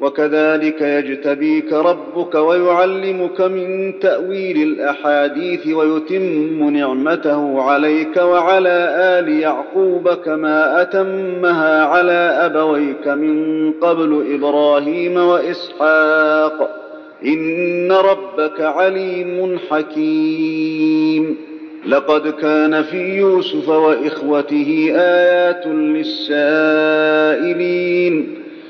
وكذلك يجتبيك ربك ويعلمك من تأويل الأحاديث ويتم نعمته عليك وعلى آل يعقوب كما أتمها على أبويك من قبل إبراهيم وإسحاق. إن ربك عليم حكيم. لقد كان في يوسف وإخوته آيات للسائلين.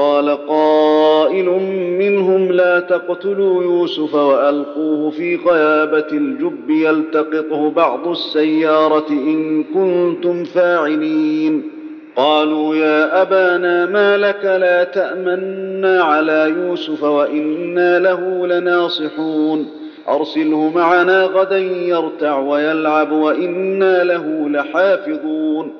قال قائل منهم لا تقتلوا يوسف وألقوه في غيابه الجب يلتقطه بعض السيارة إن كنتم فاعلين. قالوا يا أبانا ما لك لا تأمنا على يوسف وإنا له لناصحون. أرسله معنا غدا يرتع ويلعب وإنا له لحافظون.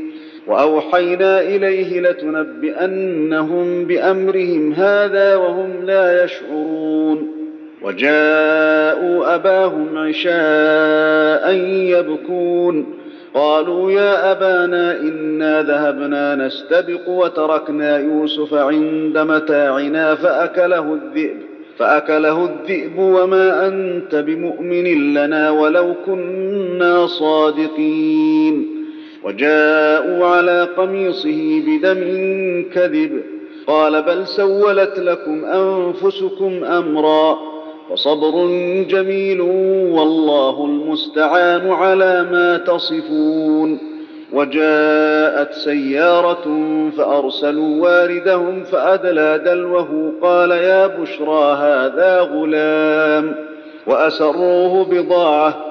وأوحينا إليه لتنبئنهم بأمرهم هذا وهم لا يشعرون. وجاءوا أباهم عشاء يبكون. قالوا يا أبانا إنا ذهبنا نستبق وتركنا يوسف عند متاعنا فأكله الذئب. فأكله الذئب وما أنت بمؤمن لنا ولو كنا صادقين. وجاءوا على قميصه بدم كذب. قال بل سولت لكم أنفسكم أمرا وصبر جميل والله المستعان على ما تصفون. وجاءت سيارة فأرسلوا واردهم فأدلى دلوه. قال يا بشرى هذا غلام. وأسروه بضاعة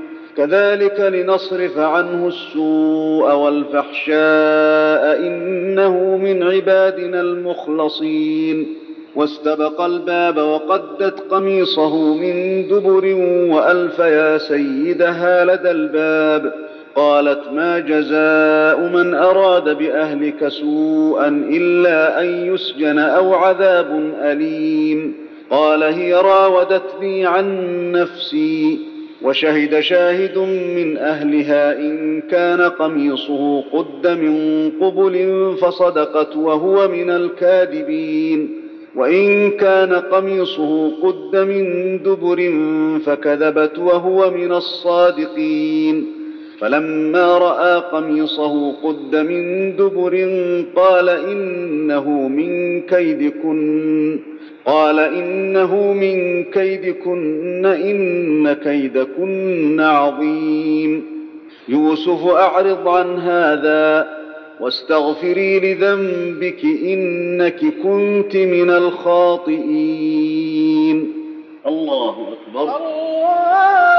كذلك لنصرف عنه السوء والفحشاء إنه من عبادنا المخلصين. واستبق الباب وقدت قميصه من دبر وألف يا سيدها لدى الباب. قالت ما جزاء من أراد بأهلك سوءا إلا أن يسجن أو عذاب أليم. قال هي راودتني عن نفسي. وشهد شاهد من أهلها إن كان قميصه قد من قبل فصدقت وهو من الكاذبين. وإن كان قميصه قد من دبر فكذبت وهو من الصادقين. فلما رأى قميصه قد من دبر قال إنه من كيدكن. قال إنه من كيدكن إن كيدكن عظيم. يوسف أعرض عن هذا واستغفري لذنبك إنك كنت من الخاطئين. الله أكبر. الله